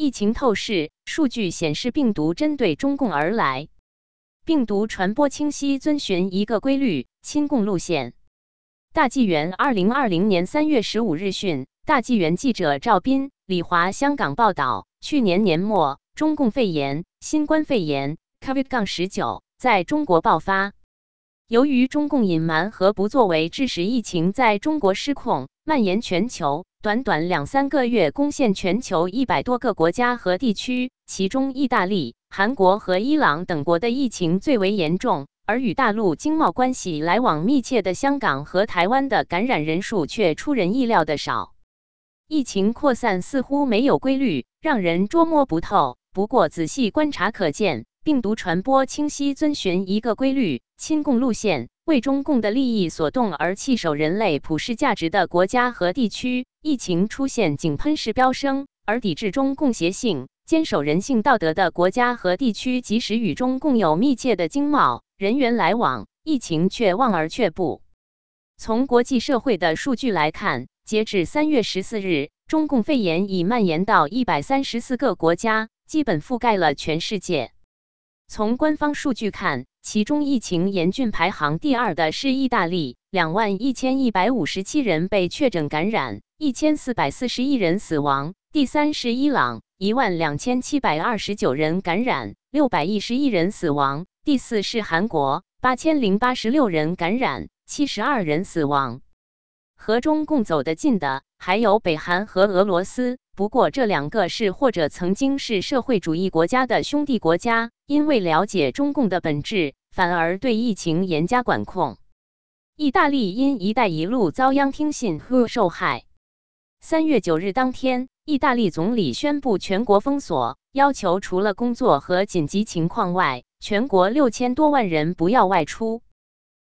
疫情透视数据显示，病毒针对中共而来，病毒传播清晰，遵循一个规律——亲共路线。大纪元二零二零年三月十五日讯，大纪元记者赵斌、李华香港报道，去年年末，中共肺炎新冠肺炎 （COVID-19） 在中国爆发。由于中共隐瞒和不作为，致使疫情在中国失控，蔓延全球。短短两三个月，攻陷全球一百多个国家和地区，其中意大利、韩国和伊朗等国的疫情最为严重。而与大陆经贸关系来往密切的香港和台湾的感染人数却出人意料的少。疫情扩散似乎没有规律，让人捉摸不透。不过仔细观察可见。病毒传播清晰，遵循一个规律：亲共路线，为中共的利益所动而弃守人类普世价值的国家和地区。疫情出现井喷式飙升，而抵制中共邪性、坚守人性道德的国家和地区，即使与中共有密切的经贸人员来往，疫情却望而却步。从国际社会的数据来看，截至三月十四日，中共肺炎已蔓延到一百三十四个国家，基本覆盖了全世界。从官方数据看，其中疫情严峻排行第二的是意大利，两万一千一百五十七人被确诊感染，一千四百四十一人死亡；第三是伊朗，一万两千七百二十九人感染，六百一十一人死亡；第四是韩国，八千零八十六人感染，七十二人死亡。和中共走得近的还有北韩和俄罗斯。不过，这两个是或者曾经是社会主义国家的兄弟国家，因为了解中共的本质，反而对疫情严加管控。意大利因“一带一路”遭殃听信受害。三月九日当天，意大利总理宣布全国封锁，要求除了工作和紧急情况外，全国六千多万人不要外出。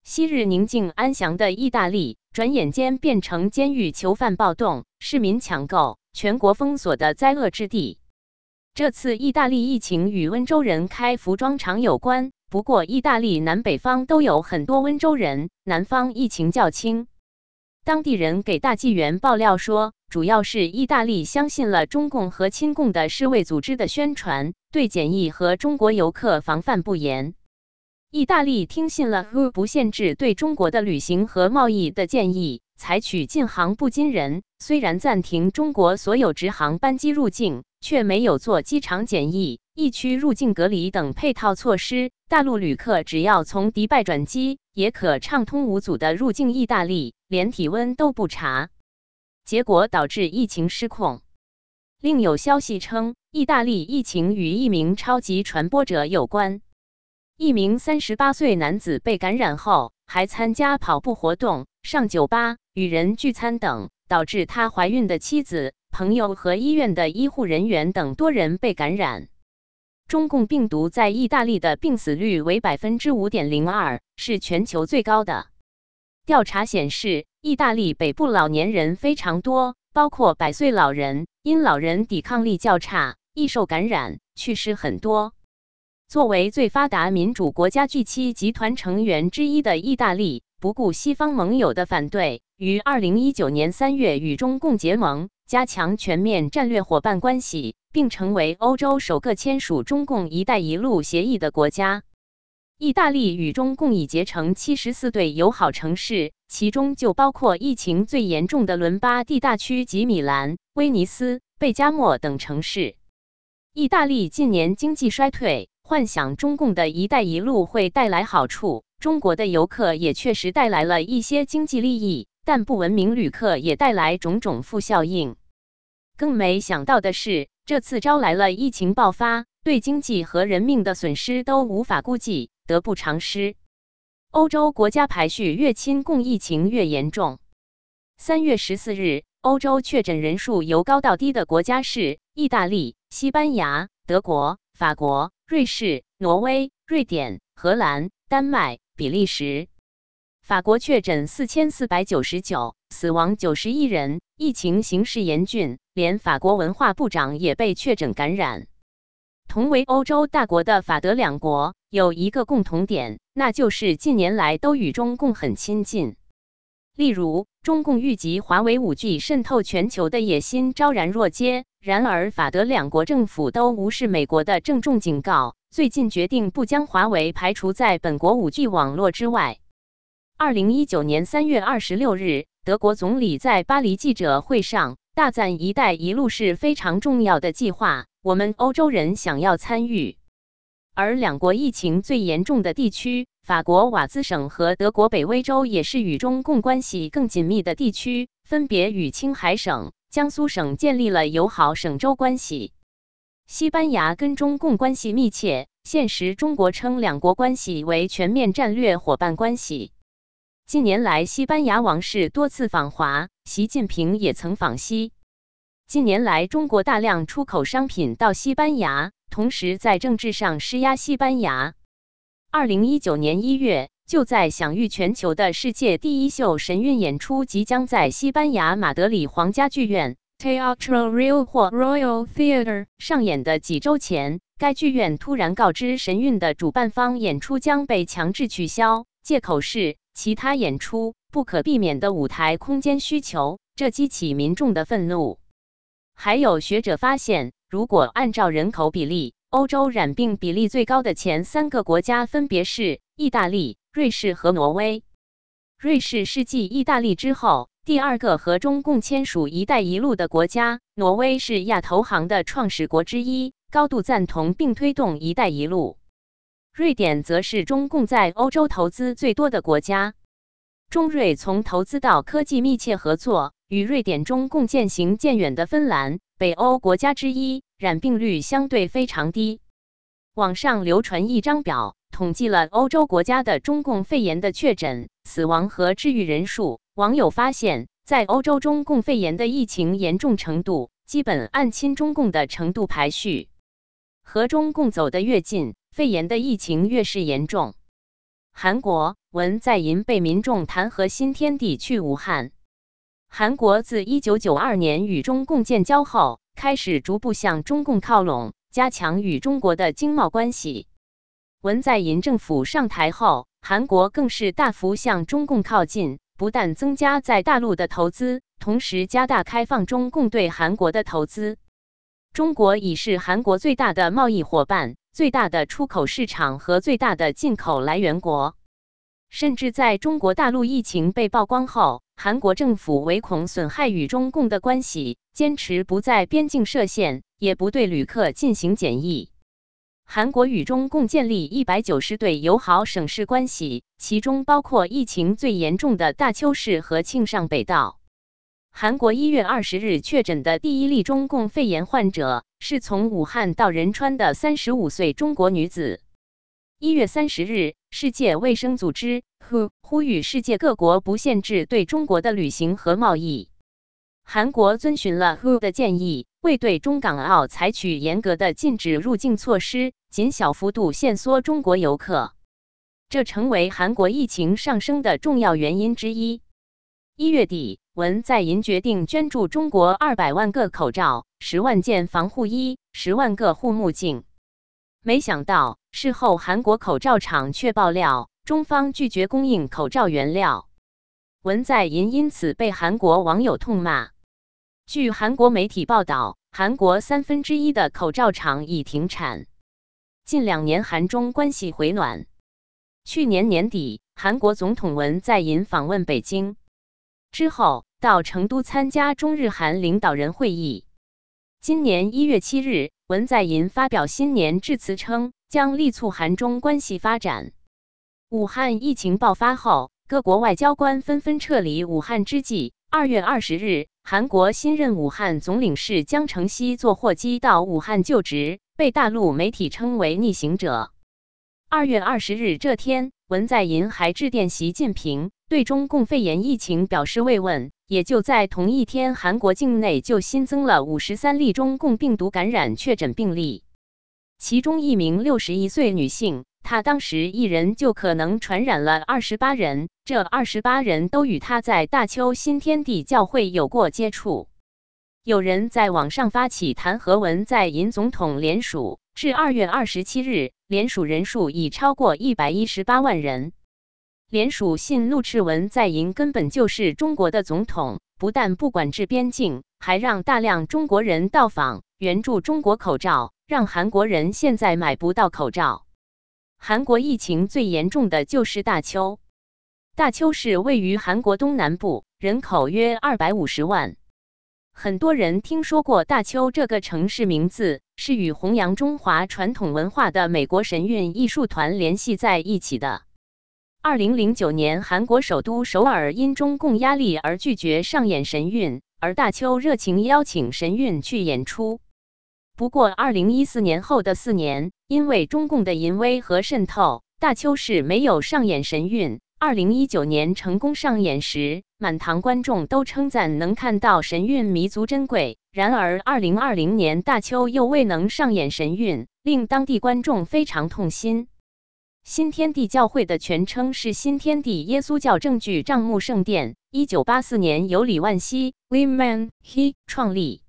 昔日宁静安详的意大利，转眼间变成监狱囚犯暴动、市民抢购。全国封锁的灾厄之地。这次意大利疫情与温州人开服装厂有关，不过意大利南北方都有很多温州人，南方疫情较轻。当地人给大纪元爆料说，主要是意大利相信了中共和亲共的世卫组织的宣传，对检疫和中国游客防范不严。意大利听信了 “who” 不限制对中国的旅行和贸易的建议。采取禁航不禁人，虽然暂停中国所有直航班机入境，却没有做机场检疫、疫区入境隔离等配套措施。大陆旅客只要从迪拜转机，也可畅通无阻的入境意大利，连体温都不查，结果导致疫情失控。另有消息称，意大利疫情与一名超级传播者有关。一名三十八岁男子被感染后，还参加跑步活动、上酒吧。与人聚餐等，导致他怀孕的妻子、朋友和医院的医护人员等多人被感染。中共病毒在意大利的病死率为百分之五点零二，是全球最高的。调查显示，意大利北部老年人非常多，包括百岁老人，因老人抵抗力较差，易受感染，去世很多。作为最发达民主国家 G7 集团成员之一的意大利。不顾西方盟友的反对，于二零一九年三月与中共结盟，加强全面战略伙伴关系，并成为欧洲首个签署中共“一带一路”协议的国家。意大利与中共已结成七十四对友好城市，其中就包括疫情最严重的伦巴第大区及米兰、威尼斯、贝加莫等城市。意大利近年经济衰退，幻想中共的一带一路会带来好处。中国的游客也确实带来了一些经济利益，但不文明旅客也带来种种负效应。更没想到的是，这次招来了疫情爆发，对经济和人命的损失都无法估计，得不偿失。欧洲国家排序越亲共，疫情越严重。三月十四日，欧洲确诊人数由高到低的国家是意大利、西班牙、德国、法国、瑞士、挪威、瑞典、荷兰、丹麦。比利时、法国确诊四千四百九十九，死亡九十一人，疫情形势严峻，连法国文化部长也被确诊感染。同为欧洲大国的法德两国有一个共同点，那就是近年来都与中共很亲近。例如，中共预及华为五 G 渗透全球的野心昭然若揭。然而，法德两国政府都无视美国的郑重警告，最近决定不将华为排除在本国五 G 网络之外。二零一九年三月二十六日，德国总理在巴黎记者会上大赞“一带一路”是非常重要的计划，我们欧洲人想要参与。而两国疫情最严重的地区。法国瓦兹省和德国北威州也是与中共关系更紧密的地区，分别与青海省、江苏省建立了友好省州关系。西班牙跟中共关系密切，现时中国称两国关系为全面战略伙伴关系。近年来，西班牙王室多次访华，习近平也曾访西。近年来，中国大量出口商品到西班牙，同时在政治上施压西班牙。二零一九年一月，就在享誉全球的世界第一秀神韵演出即将在西班牙马德里皇家剧院 （Teatro Real 或 Royal Theatre） 上演的几周前，该剧院突然告知神韵的主办方演出将被强制取消，借口是其他演出不可避免的舞台空间需求，这激起民众的愤怒。还有学者发现，如果按照人口比例，欧洲染病比例最高的前三个国家分别是意大利、瑞士和挪威。瑞士是继意大利之后第二个和中共签署“一带一路”的国家，挪威是亚投行的创始国之一，高度赞同并推动“一带一路”。瑞典则是中共在欧洲投资最多的国家。中瑞从投资到科技密切合作，与瑞典中共渐行渐远的芬兰，北欧国家之一。染病率相对非常低。网上流传一张表，统计了欧洲国家的中共肺炎的确诊、死亡和治愈人数。网友发现，在欧洲中共肺炎的疫情严重程度，基本按亲中共的程度排序。和中共走得越近，肺炎的疫情越是严重。韩国文在寅被民众弹劾新天地去武汉。韩国自一九九二年与中共建交后。开始逐步向中共靠拢，加强与中国的经贸关系。文在寅政府上台后，韩国更是大幅向中共靠近，不但增加在大陆的投资，同时加大开放中共对韩国的投资。中国已是韩国最大的贸易伙伴、最大的出口市场和最大的进口来源国。甚至在中国大陆疫情被曝光后，韩国政府唯恐损害与中共的关系，坚持不在边境设限，也不对旅客进行检疫。韩国与中共建立一百九十对友好省市关系，其中包括疫情最严重的大邱市和庆尚北道。韩国一月二十日确诊的第一例中共肺炎患者，是从武汉到仁川的三十五岁中国女子。一月三十日，世界卫生组织 WHO 呼吁世界各国不限制对中国的旅行和贸易。韩国遵循了 WHO 的建议，未对中港澳采取严格的禁止入境措施，仅小幅度限缩中国游客，这成为韩国疫情上升的重要原因之一。一月底，文在寅决定捐助中国二百万个口罩、十万件防护衣、十万个护目镜。没想到，事后韩国口罩厂却爆料，中方拒绝供应口罩原料。文在寅因此被韩国网友痛骂。据韩国媒体报道，韩国三分之一的口罩厂已停产。近两年韩中关系回暖。去年年底，韩国总统文在寅访问北京之后，到成都参加中日韩领导人会议。今年一月七日。文在寅发表新年致辞称，将力促韩中关系发展。武汉疫情爆发后，各国外交官纷纷撤离武汉之际，二月二十日，韩国新任武汉总领事江成熙坐货机到武汉就职，被大陆媒体称为逆行者。二月二十日这天，文在寅还致电习近平，对中共肺炎疫情表示慰问。也就在同一天，韩国境内就新增了五十三例中共病毒感染确诊病例，其中一名六十一岁女性，她当时一人就可能传染了二十八人，这二十八人都与她在大邱新天地教会有过接触。有人在网上发起弹劾文在寅总统联署，至二月二十七日，联署人数已超过一百一十八万人。联署信陆赤文在寅根本就是中国的总统，不但不管制边境，还让大量中国人到访援助中国口罩，让韩国人现在买不到口罩。韩国疫情最严重的就是大邱，大邱市位于韩国东南部，人口约二百五十万。很多人听说过大邱这个城市名字，是与弘扬中华传统文化的美国神韵艺术团联系在一起的。二零零九年，韩国首都首尔因中共压力而拒绝上演神韵，而大邱热情邀请神韵去演出。不过，二零一四年后的四年，因为中共的淫威和渗透，大邱市没有上演神韵。二零一九年成功上演时，满堂观众都称赞能看到神韵弥足珍贵。然而，二零二零年大邱又未能上演神韵，令当地观众非常痛心。新天地教会的全称是新天地耶稣教证据账目圣殿，一九八四年由李万熙 （Lee Man He） 创立。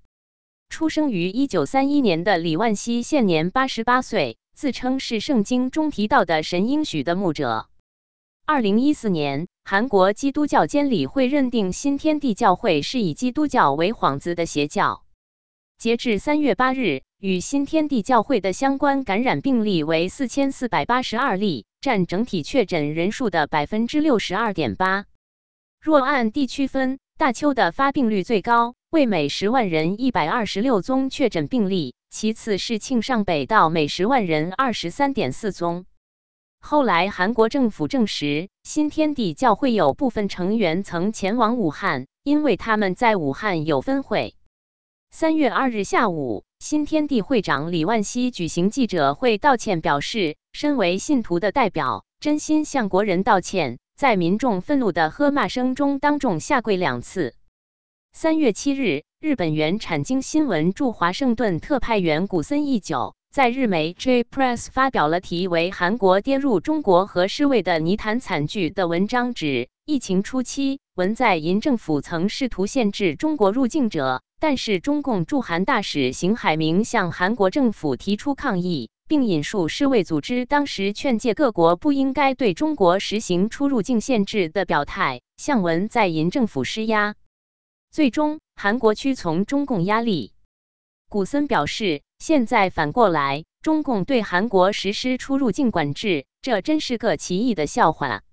出生于一九三一年的李万熙现年八十八岁，自称是圣经中提到的神应许的牧者。二零一四年，韩国基督教监理会认定新天地教会是以基督教为幌子的邪教。截至三月八日，与新天地教会的相关感染病例为四千四百八十二例，占整体确诊人数的百分之六十二点八。若按地区分，大邱的发病率最高，为每十万人一百二十六宗确诊病例，其次是庆尚北道每十万人二十三点四宗。后来，韩国政府证实，新天地教会有部分成员曾前往武汉，因为他们在武汉有分会。三月二日下午，新天地会长李万熙举行记者会道歉，表示身为信徒的代表，真心向国人道歉，在民众愤怒的喝骂声中当众下跪两次。三月七日，日本原产经新闻驻华盛顿特派员古森义久。在日媒 J Press 发表了题为《韩国跌入中国和世卫的泥潭惨剧》的文章，指疫情初期，文在寅政府曾试图限制中国入境者，但是中共驻韩大使邢海明向韩国政府提出抗议，并引述世卫组织当时劝诫各国不应该对中国实行出入境限制的表态，向文在寅政府施压。最终，韩国屈从中共压力。古森表示。现在反过来，中共对韩国实施出入境管制，这真是个奇异的笑话。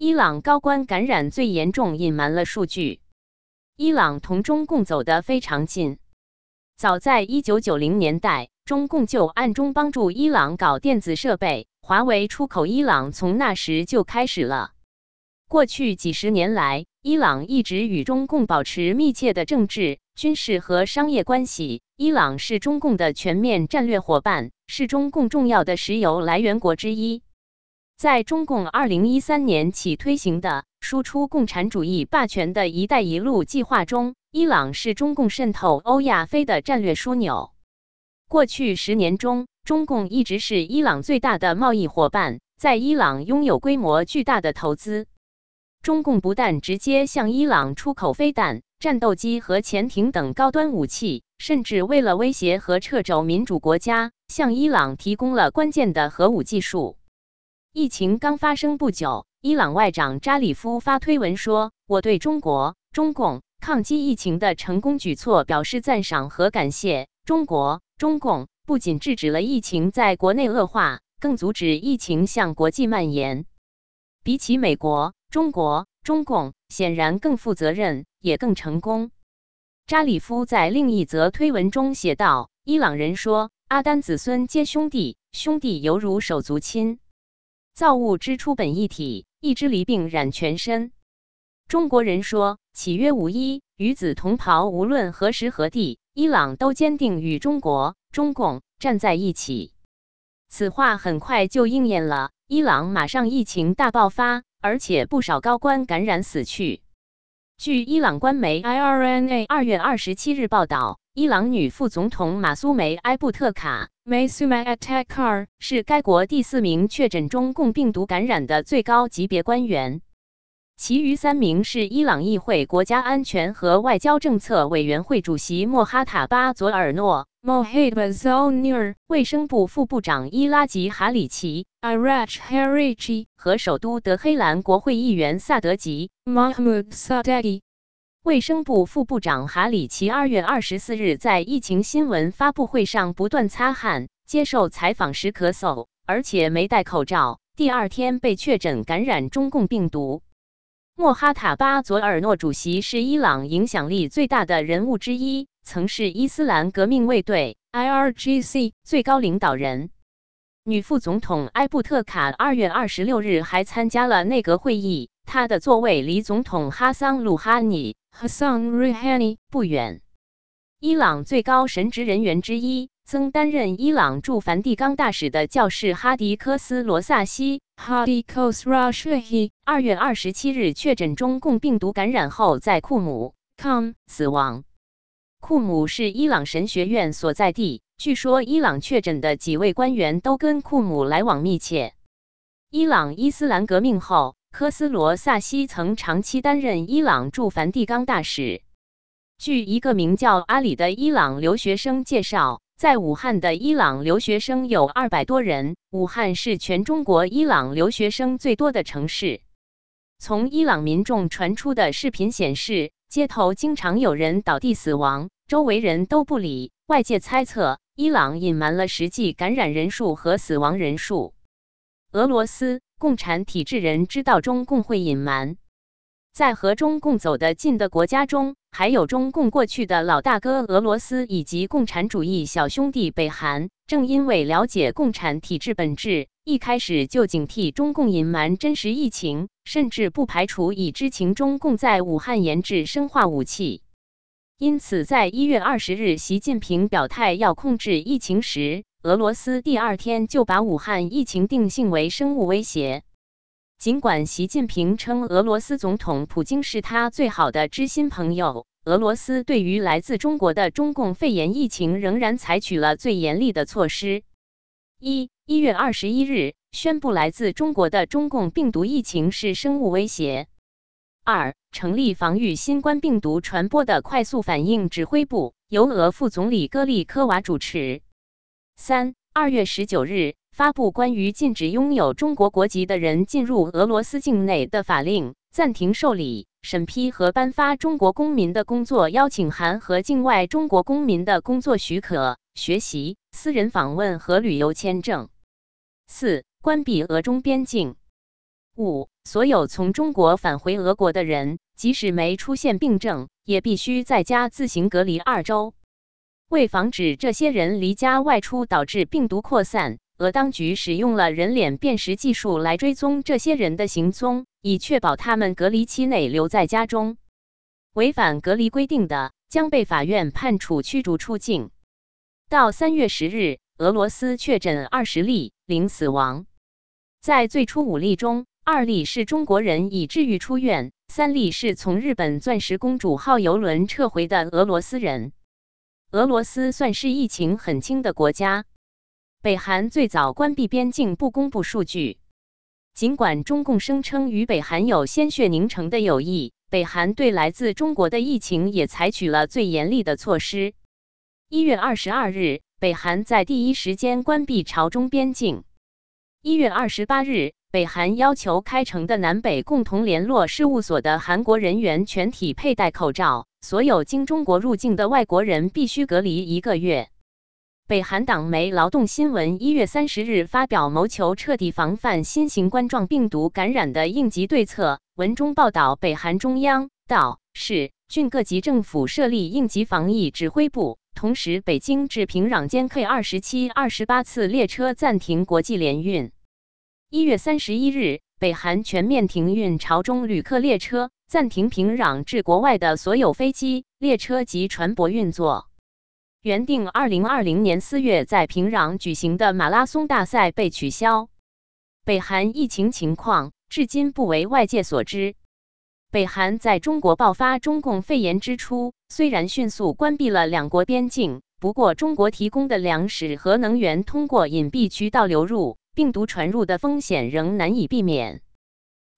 伊朗高官感染最严重，隐瞒了数据。伊朗同中共走得非常近，早在一九九零年代，中共就暗中帮助伊朗搞电子设备，华为出口伊朗从那时就开始了。过去几十年来，伊朗一直与中共保持密切的政治、军事和商业关系。伊朗是中共的全面战略伙伴，是中共重要的石油来源国之一。在中共2013年起推行的输出共产主义霸权的一带一路计划中，伊朗是中共渗透欧亚非的战略枢纽。过去十年中，中共一直是伊朗最大的贸易伙伴，在伊朗拥有规模巨大的投资。中共不但直接向伊朗出口飞弹、战斗机和潜艇等高端武器，甚至为了威胁和掣肘民主国家，向伊朗提供了关键的核武技术。疫情刚发生不久，伊朗外长扎里夫发推文说：“我对中国、中共抗击疫情的成功举措表示赞赏和感谢。中国、中共不仅制止了疫情在国内恶化，更阻止疫情向国际蔓延。比起美国。”中国、中共显然更负责任，也更成功。扎里夫在另一则推文中写道：“伊朗人说，阿丹子孙皆兄弟，兄弟犹如手足亲。造物之初本一体，一枝离病染全身。”中国人说：“岂曰无衣，与子同袍，无论何时何地，伊朗都坚定与中国、中共站在一起。”此话很快就应验了，伊朗马上疫情大爆发。而且不少高官感染死去。据伊朗官媒 IRNA 二月二十七日报道，伊朗女副总统马苏梅埃布特卡。（Masoumeh Atakar） 是该国第四名确诊中共病毒感染的最高级别官员，其余三名是伊朗议会国家安全和外交政策委员会主席莫哈塔巴佐尔诺。Mohib Zolnir，卫生部副部长伊拉吉哈里奇。（Irach Harichi） 和首都德黑兰国会议员萨德吉。Mahmoud Sadeghi。卫生部副部长哈里奇二月二十四日在疫情新闻发布会上不断擦汗，接受采访时咳嗽，而且没戴口罩。第二天被确诊感染中共病毒。莫哈塔巴佐尔诺主席是伊朗影响力最大的人物之一，曾是伊斯兰革命卫队 （IRGC） 最高领导人。女副总统埃布特卡二月二十六日还参加了内阁会议，他的座位离总统哈桑鲁哈尼 （Hassan Rouhani） 不远。伊朗最高神职人员之一。曾担任伊朗驻梵蒂冈大使的教士哈迪科斯罗萨西 （Hadi Kosroshahi，二月二十七日确诊中共病毒感染后，在库姆 （Com） 死亡。库姆是伊朗神学院所在地，据说伊朗确诊的几位官员都跟库姆来往密切。伊朗伊斯兰革命后，科斯罗萨西曾长期担任伊朗驻梵蒂冈大使。据一个名叫阿里的伊朗留学生介绍。在武汉的伊朗留学生有二百多人。武汉是全中国伊朗留学生最多的城市。从伊朗民众传出的视频显示，街头经常有人倒地死亡，周围人都不理。外界猜测，伊朗隐瞒了实际感染人数和死亡人数。俄罗斯共产体制人知道中共会隐瞒。在和中共走得近的国家中，还有中共过去的老大哥俄罗斯以及共产主义小兄弟北韩。正因为了解共产体制本质，一开始就警惕中共隐瞒真实疫情，甚至不排除已知情中共在武汉研制生化武器。因此，在一月二十日习近平表态要控制疫情时，俄罗斯第二天就把武汉疫情定性为生物威胁。尽管习近平称俄罗斯总统普京是他最好的知心朋友，俄罗斯对于来自中国的中共肺炎疫情仍然采取了最严厉的措施。一一月二十一日宣布来自中国的中共病毒疫情是生物威胁。二成立防御新冠病毒传播的快速反应指挥部，由俄副总理戈利科娃主持。三二月十九日。发布关于禁止拥有中国国籍的人进入俄罗斯境内的法令，暂停受理、审批和颁发中国公民的工作邀请函和境外中国公民的工作许可、学习、私人访问和旅游签证。四、关闭俄中边境。五、所有从中国返回俄国的人，即使没出现病症，也必须在家自行隔离二周。为防止这些人离家外出导致病毒扩散。俄当局使用了人脸辨识技术来追踪这些人的行踪，以确保他们隔离期内留在家中。违反隔离规定的，将被法院判处驱逐出境。到三月十日，俄罗斯确诊二十例，零死亡。在最初五例中，二例是中国人已治愈出院，三例是从日本“钻石公主号”游轮撤回的俄罗斯人。俄罗斯算是疫情很轻的国家。北韩最早关闭边境不公布数据，尽管中共声称与北韩有鲜血凝成的友谊，北韩对来自中国的疫情也采取了最严厉的措施。一月二十二日，北韩在第一时间关闭朝中边境。一月二十八日，北韩要求开城的南北共同联络事务所的韩国人员全体佩戴口罩，所有经中国入境的外国人必须隔离一个月。北韩党媒《劳动新闻》一月三十日发表谋求彻底防范新型冠状病毒感染的应急对策文中报道，北韩中央、道、市、郡各级政府设立应急防疫指挥部，同时北京至平壤间 K 二十七、二十八次列车暂停国际联运。一月三十一日，北韩全面停运朝中旅客列车，暂停平壤至国外的所有飞机、列车及船舶运作。原定二零二零年四月在平壤举行的马拉松大赛被取消。北韩疫情情况至今不为外界所知。北韩在中国爆发中共肺炎之初，虽然迅速关闭了两国边境，不过中国提供的粮食和能源通过隐蔽渠道流入，病毒传入的风险仍难以避免。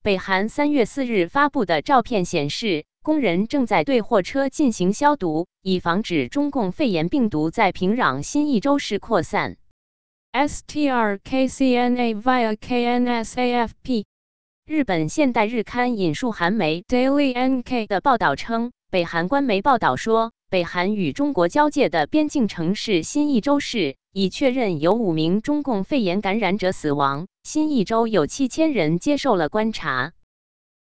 北韩三月四日发布的照片显示，工人正在对货车进行消毒，以防止中共肺炎病毒在平壤新义州市扩散。strkcna via knsafp。日本现代日刊引述韩媒 Daily NK 的报道称，北韩官媒报道说，北韩与中国交界的边境城市新义州市已确认有五名中共肺炎感染者死亡，新义州有七千人接受了观察。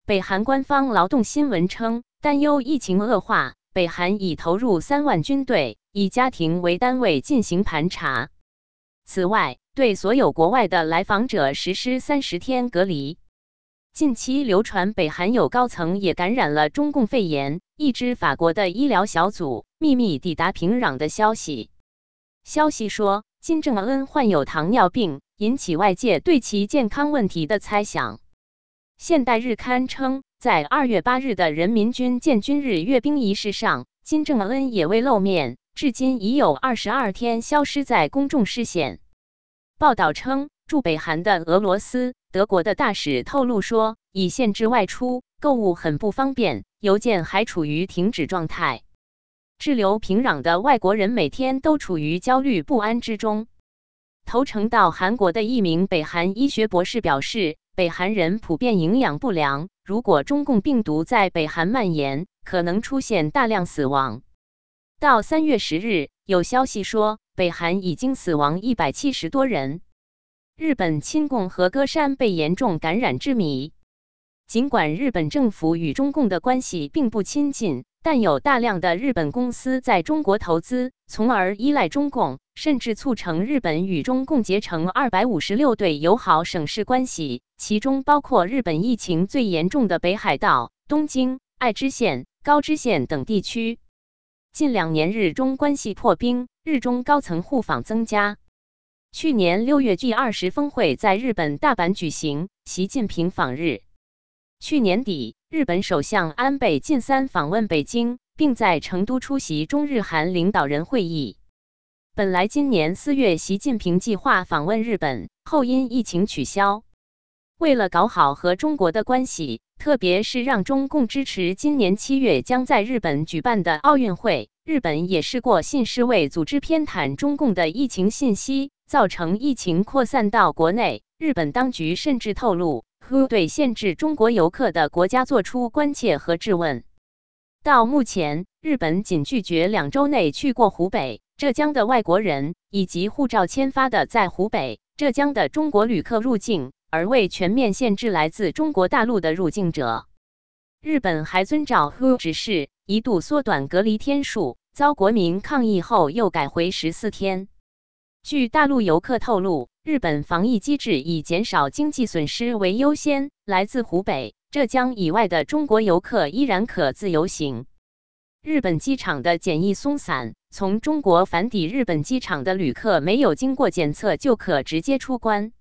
北韩官方劳动新闻称，担忧疫情恶化，北韩已投入三万军队，以家庭为单位进行盘查。此外，对所有国外的来访者实施三十天隔离。近期流传北韩有高层也感染了中共肺炎，一支法国的医疗小组秘密抵达平壤的消息。消息说，金正恩患有糖尿病，引起外界对其健康问题的猜想。现代日刊称，在二月八日的人民军建军日阅兵仪式上，金正恩也未露面，至今已有二十二天消失在公众视线。报道称，驻北韩的俄罗斯。德国的大使透露说，已限制外出，购物很不方便，邮件还处于停止状态。滞留平壤的外国人每天都处于焦虑不安之中。投诚到韩国的一名北韩医学博士表示，北韩人普遍营养不良，如果中共病毒在北韩蔓延，可能出现大量死亡。到三月十日，有消息说，北韩已经死亡一百七十多人。日本亲共和歌山被严重感染之谜。尽管日本政府与中共的关系并不亲近，但有大量的日本公司在中国投资，从而依赖中共，甚至促成日本与中共结成二百五十六对友好省市关系，其中包括日本疫情最严重的北海道、东京、爱知县、高知县等地区。近两年日中关系破冰，日中高层互访增加。去年六月，G 二十峰会在日本大阪举行，习近平访日。去年底，日本首相安倍晋三访问北京，并在成都出席中日韩领导人会议。本来今年四月，习近平计划访问日本，后因疫情取消。为了搞好和中国的关系，特别是让中共支持今年七月将在日本举办的奥运会，日本也试过信世卫组织偏袒中共的疫情信息。造成疫情扩散到国内，日本当局甚至透露，对限制中国游客的国家做出关切和质问。到目前，日本仅拒绝两周内去过湖北、浙江的外国人，以及护照签发的在湖北、浙江的中国旅客入境，而未全面限制来自中国大陆的入境者。日本还遵照 WHO 指示，一度缩短隔离天数，遭国民抗议后又改回十四天。据大陆游客透露，日本防疫机制以减少经济损失为优先。来自湖北、浙江以外的中国游客依然可自由行。日本机场的检疫松散，从中国返抵日本机场的旅客没有经过检测就可直接出关。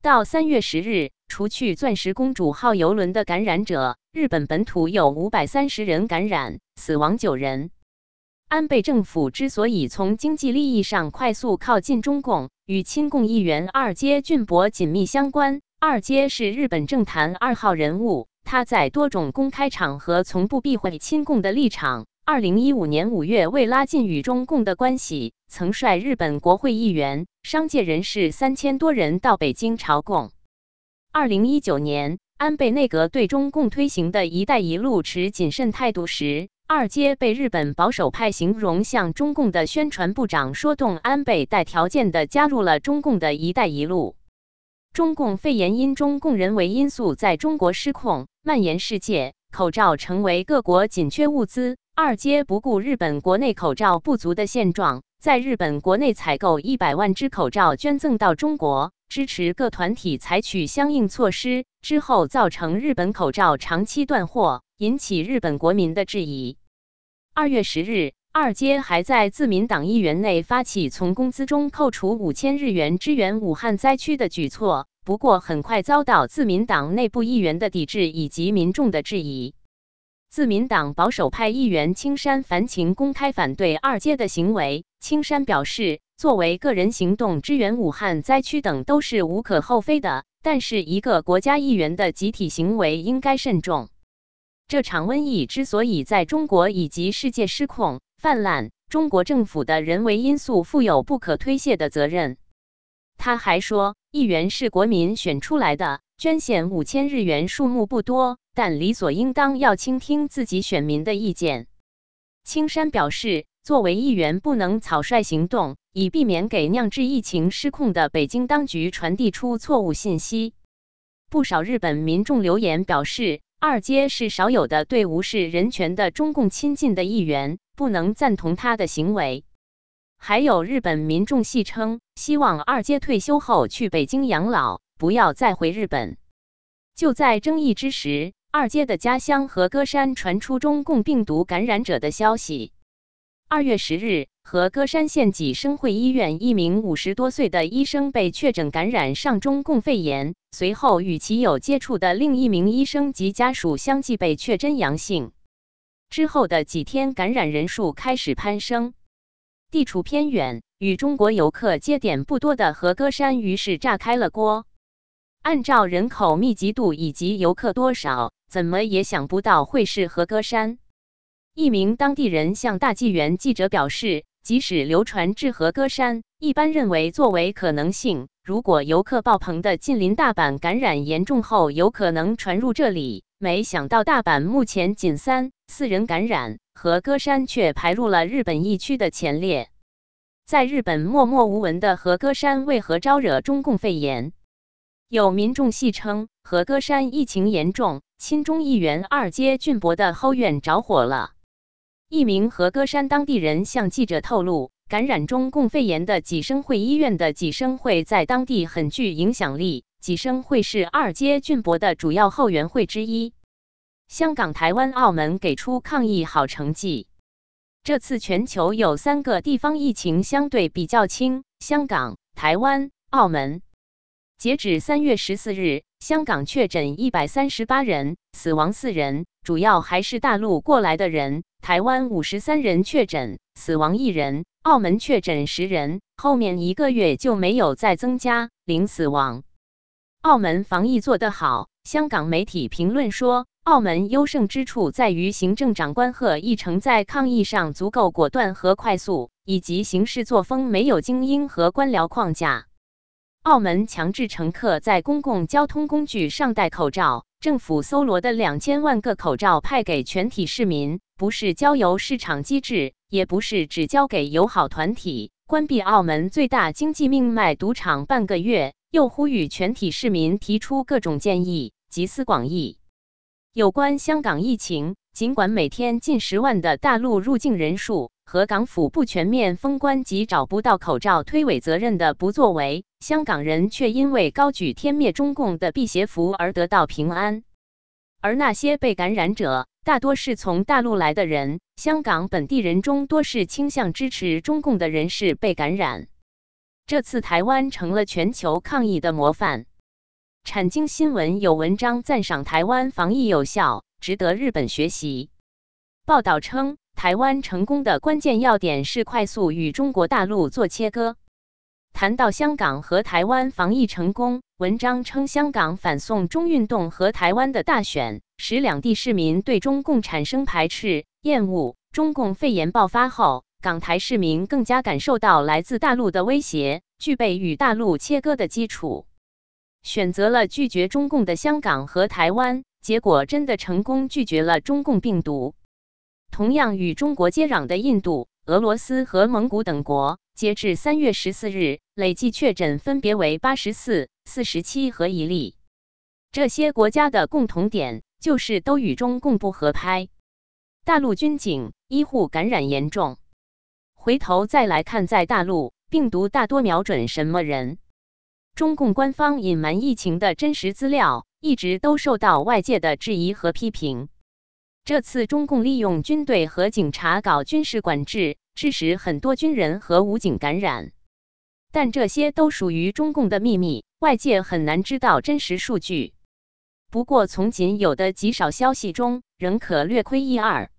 到三月十日，除去“钻石公主号”游轮的感染者，日本本土有五百三十人感染，死亡九人。安倍政府之所以从经济利益上快速靠近中共，与亲共议员二阶俊博紧密相关。二阶是日本政坛二号人物，他在多种公开场合从不避讳亲共的立场。二零一五年五月，为拉近与中共的关系，曾率日本国会议员、商界人士三千多人到北京朝贡。二零一九年，安倍内阁对中共推行的一带一路持谨慎态度时。二阶被日本保守派形容像中共的宣传部长，说动安倍带条件的加入了中共的一带一路。中共肺炎因中共人为因素在中国失控，蔓延世界，口罩成为各国紧缺物资。二阶不顾日本国内口罩不足的现状，在日本国内采购一百万只口罩捐赠到中国，支持各团体采取相应措施。之后造成日本口罩长期断货，引起日本国民的质疑。二月十日，二阶还在自民党议员内发起从工资中扣除五千日元支援武汉灾区的举措，不过很快遭到自民党内部议员的抵制以及民众的质疑。自民党保守派议员青山繁晴公开反对二阶的行为。青山表示，作为个人行动支援武汉灾区等都是无可厚非的，但是一个国家议员的集体行为应该慎重。这场瘟疫之所以在中国以及世界失控泛滥，中国政府的人为因素负有不可推卸的责任。他还说，议员是国民选出来的，捐献五千日元数目不多，但理所应当要倾听自己选民的意见。青山表示，作为议员不能草率行动，以避免给酿制疫情失控的北京当局传递出错误信息。不少日本民众留言表示，二阶是少有的对无视人权的中共亲近的议员，不能赞同他的行为。还有日本民众戏称，希望二阶退休后去北京养老，不要再回日本。就在争议之时，二阶的家乡和歌山传出中共病毒感染者的消息。二月十日，和歌山县济生会医院一名五十多岁的医生被确诊感染上中共肺炎，随后与其有接触的另一名医生及家属相继被确诊阳性。之后的几天，感染人数开始攀升。地处偏远、与中国游客接点不多的和歌山，于是炸开了锅。按照人口密集度以及游客多少，怎么也想不到会是和歌山。一名当地人向大纪元记者表示，即使流传至和歌山，一般认为作为可能性，如果游客爆棚的近邻大阪感染严重后，有可能传入这里。没想到大阪目前仅三四人感染。和歌山却排入了日本疫区的前列。在日本默默无闻的和歌山为何招惹中共肺炎？有民众戏称，和歌山疫情严重，亲中议员二阶俊博的后院着火了。一名和歌山当地人向记者透露，感染中共肺炎的济生会医院的济生会在当地很具影响力，济生会是二阶俊博的主要后援会之一。香港、台湾、澳门给出抗疫好成绩。这次全球有三个地方疫情相对比较轻：香港、台湾、澳门。截止三月十四日，香港确诊一百三十八人，死亡四人，主要还是大陆过来的人；台湾五十三人确诊，死亡一人；澳门确诊十人，后面一个月就没有再增加，零死亡。澳门防疫做得好，香港媒体评论说。澳门优胜之处在于行政长官贺一诚在抗疫上足够果断和快速，以及行事作风没有精英和官僚框架。澳门强制乘客在公共交通工具上戴口罩，政府搜罗的两千万个口罩派给全体市民，不是交由市场机制，也不是只交给友好团体。关闭澳门最大经济命脉赌场半个月，又呼吁全体市民提出各种建议，集思广益。有关香港疫情，尽管每天近十万的大陆入境人数和港府不全面封关及找不到口罩推诿责任的不作为，香港人却因为高举天灭中共的辟邪符而得到平安。而那些被感染者大多是从大陆来的人，香港本地人中多是倾向支持中共的人士被感染。这次台湾成了全球抗疫的模范。产经新闻有文章赞赏台湾防疫有效，值得日本学习。报道称，台湾成功的关键要点是快速与中国大陆做切割。谈到香港和台湾防疫成功，文章称，香港反送中运动和台湾的大选，使两地市民对中共产生排斥、厌恶。中共肺炎爆发后，港台市民更加感受到来自大陆的威胁，具备与大陆切割的基础。选择了拒绝中共的香港和台湾，结果真的成功拒绝了中共病毒。同样与中国接壤的印度、俄罗斯和蒙古等国，截至三月十四日，累计确诊分别为八十四、四十七和一例。这些国家的共同点就是都与中共不合拍。大陆军警、医护感染严重。回头再来看，在大陆，病毒大多瞄准什么人？中共官方隐瞒疫情的真实资料，一直都受到外界的质疑和批评。这次中共利用军队和警察搞军事管制，致使很多军人和武警感染。但这些都属于中共的秘密，外界很难知道真实数据。不过，从仅有的极少消息中，仍可略窥一二。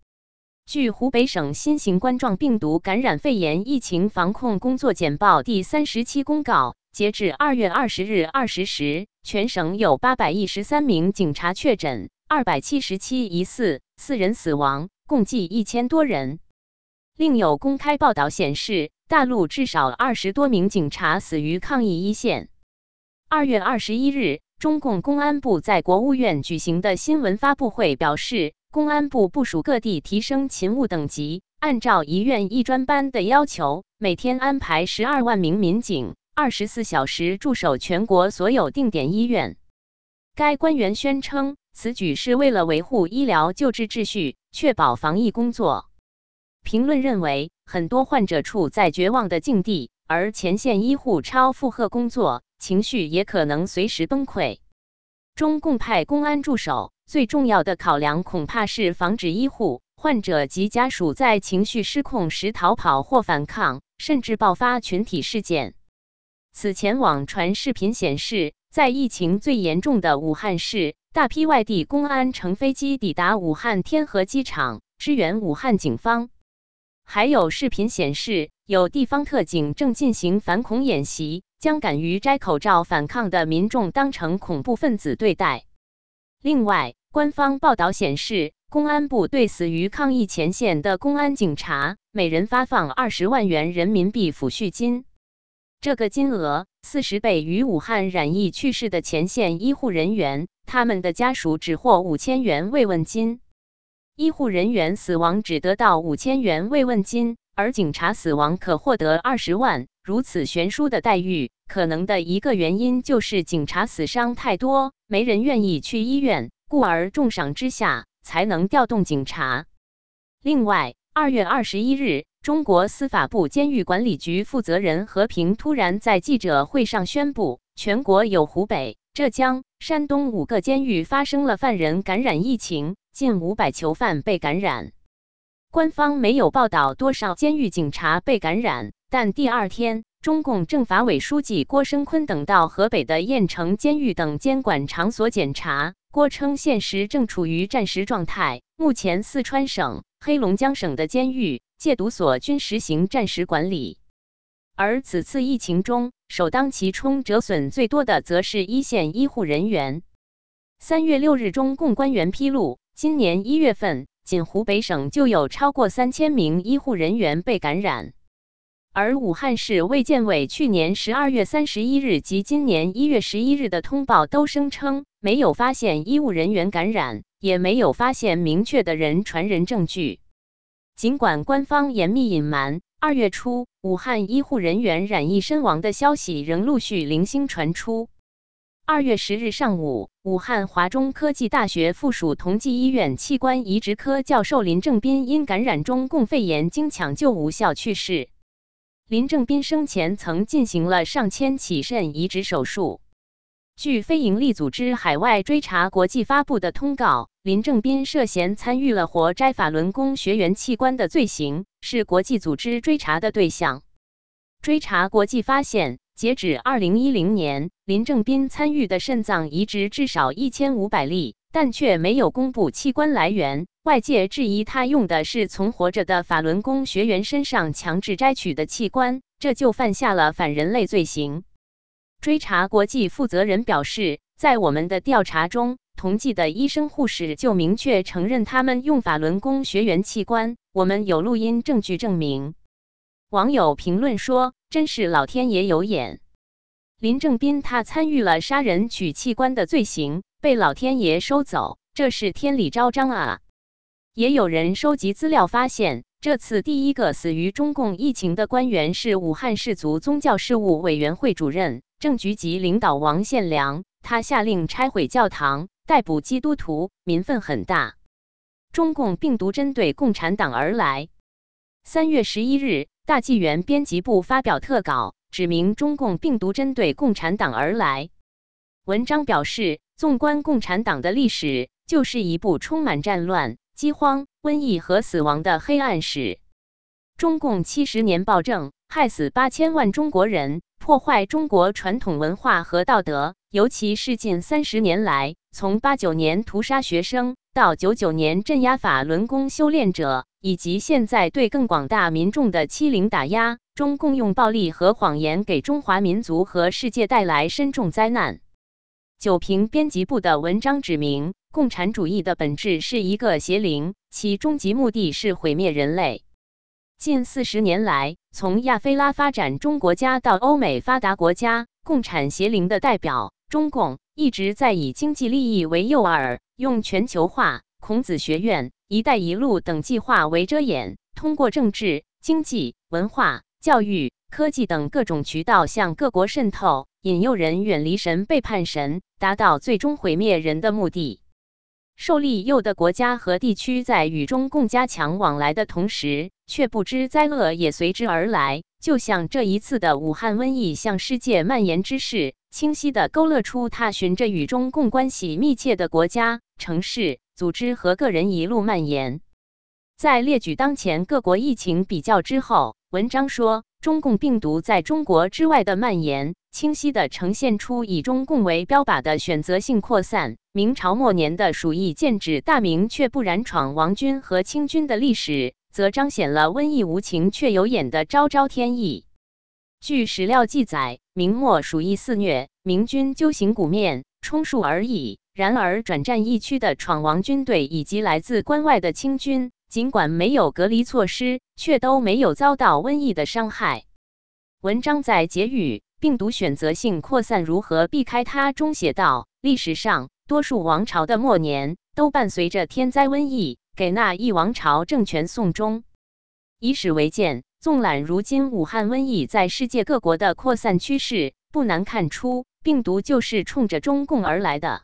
据湖北省新型冠状病毒感染肺炎疫情防控工作简报第三十七公告。截至二月二十日二十时，全省有八百一十三名警察确诊，二百七十七疑似，四人死亡，共计一千多人。另有公开报道显示，大陆至少二十多名警察死于抗疫一线。二月二十一日，中共公安部在国务院举行的新闻发布会表示，公安部部署各地提升勤务等级，按照一院一专班的要求，每天安排十二万名民警，二十四小时驻守全国所有定点医院。该官员宣称，此举是为了维护医疗救治秩序，确保防疫工作。评论认为，很多患者处在绝望的境地，而前线医护超负荷工作，情绪也可能随时崩溃。中共派公安驻守，最重要的考量恐怕是防止医护、患者及家属在情绪失控时逃跑或反抗，甚至爆发群体事件。此前网传视频显示，在疫情最严重的武汉市，大批外地公安乘飞机抵达武汉天河机场，支援武汉警方。还有视频显示，有地方特警正进行反恐演习，将敢于摘口罩反抗的民众当成恐怖分子对待。另外，官方报道显示，公安部对死于抗疫前线的公安警察，每人发放二十万元人民币抚恤金。这个金额四十倍于武汉染疫去世的前线医护人员，他们的家属只获五千元慰问金。医护人员死亡只得到五千元慰问金，而警察死亡可获得二十万。如此悬殊的待遇，可能的一个原因就是警察死伤太多，没人愿意去医院，故而重赏之下才能调动警察。另外，二月二十一日，中国司法部监狱管理局负责人何平突然在记者会上宣布，全国有湖北、浙江、山东五个监狱发生了犯人感染疫情。近五百囚犯被感染，官方没有报道多少监狱警察被感染。但第二天，中共政法委书记郭声琨等到河北的雁城监狱等监管场所检查。郭称，现实正处于战时状态。目前，四川省、黑龙江省的监狱、戒毒所均实行战时管理。而此次疫情中，首当其冲、折损最多的，则是一线医护人员。三月六日，中共官员披露。今年一月份，仅湖北省就有超过三千名医护人员被感染，而武汉市卫健委去年十二月三十一日及今年一月十一日的通报都声称没有发现医务人员感染，也没有发现明确的人传人证据。尽管官方严密隐瞒，二月初武汉医护人员染疫身亡的消息仍陆续零星传出。二月十日上午，武汉华中科技大学附属同济医院器官移植科教授林正斌因感染中共肺炎经抢救无效去世。林正斌生前曾进行了上千起肾移植手术。据非营利组织海外追查国际发布的通告，林正斌涉嫌参与了活摘法轮功学员器官的罪行，是国际组织追查的对象。追查国际发现。截止二零一零年，林正斌参与的肾脏移植至少一千五百例，但却没有公布器官来源。外界质疑他用的是从活着的法轮功学员身上强制摘取的器官，这就犯下了反人类罪行。追查国际负责人表示，在我们的调查中，同济的医生护士就明确承认他们用法轮功学员器官，我们有录音证据证明。网友评论说。真是老天爷有眼！林正斌他参与了杀人取器官的罪行，被老天爷收走，这是天理昭彰啊！也有人收集资料发现，这次第一个死于中共疫情的官员是武汉市族宗教事务委员会主任、正局级领导王献良，他下令拆毁教堂、逮捕基督徒，民愤很大。中共病毒针对共产党而来。三月十一日。大纪元编辑部发表特稿，指明中共病毒针对共产党而来。文章表示，纵观共产党的历史，就是一部充满战乱、饥荒、瘟疫和死亡的黑暗史。中共七十年暴政，害死八千万中国人，破坏中国传统文化和道德。尤其是近三十年来，从八九年屠杀学生，到九九年镇压法轮功修炼者。以及现在对更广大民众的欺凌打压，中共用暴力和谎言给中华民族和世界带来深重灾难。九评编辑部的文章指明，共产主义的本质是一个邪灵，其终极目的是毁灭人类。近四十年来，从亚非拉发展中国家到欧美发达国家，共产邪灵的代表中共一直在以经济利益为诱饵，用全球化、孔子学院、一带一路等计划为遮掩，通过政治、经济、文化、教育、科技等各种渠道向各国渗透，引诱人远离神、背叛神，达到最终毁灭人的目的。受利诱的国家和地区在与中共加强往来的同时，却不知灾厄也随之而来。就像这一次的武汉瘟疫向世界蔓延之势，清晰地勾勒出它循着与中共关系密切的国家、城市、组织和个人一路蔓延。在列举当前各国疫情比较之后，文章说。中共病毒在中国之外的蔓延，清晰地呈现出以中共为标靶的选择性扩散。明朝末年的鼠疫剑指大明却不染闯王军和清军的历史，则彰显了瘟疫无情却有眼的昭昭天意。据史料记载，明末鼠疫肆虐，明军揪行鼓面，充数而已。然而，转战疫区的闯王军队以及来自关外的清军。尽管没有隔离措施，却都没有遭到瘟疫的伤害。文章在结语“病毒选择性扩散如何避开它”中写道：“历史上多数王朝的末年都伴随着天灾瘟疫，给那一王朝政权送终。以史为鉴，纵览如今武汉瘟疫在世界各国的扩散趋势，不难看出，病毒就是冲着中共而来的。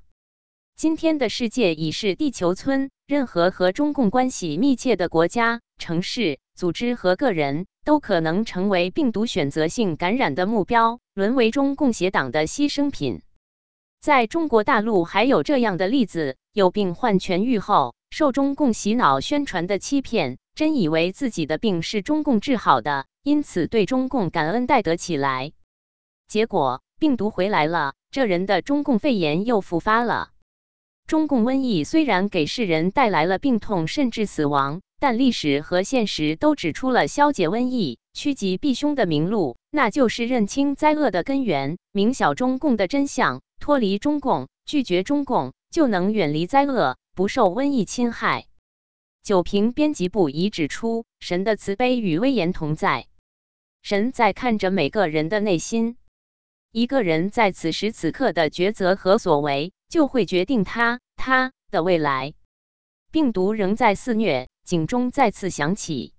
今天的世界已是地球村。”任何和中共关系密切的国家、城市、组织和个人，都可能成为病毒选择性感染的目标，沦为中共邪党的牺牲品。在中国大陆，还有这样的例子：有病患痊愈后，受中共洗脑宣传的欺骗，真以为自己的病是中共治好的，因此对中共感恩戴德起来。结果病毒回来了，这人的中共肺炎又复发了。中共瘟疫虽然给世人带来了病痛甚至死亡，但历史和现实都指出了消解瘟疫、趋吉避凶的明路，那就是认清灾厄的根源，明晓中共的真相，脱离中共，拒绝中共，就能远离灾厄，不受瘟疫侵害。九平编辑部已指出，神的慈悲与威严同在，神在看着每个人的内心。一个人在此时此刻的抉择和所为，就会决定他他的未来。病毒仍在肆虐，警钟再次响起。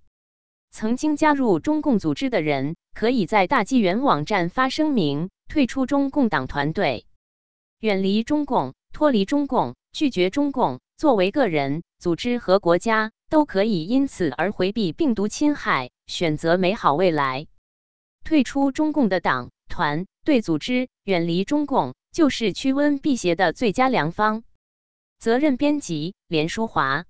曾经加入中共组织的人，可以在大纪元网站发声明，退出中共党团队，远离中共，脱离中共，拒绝中共。作为个人、组织和国家，都可以因此而回避病毒侵害，选择美好未来。退出中共的党团。对组织远离中共，就是驱瘟辟邪的最佳良方。责任编辑：连淑华。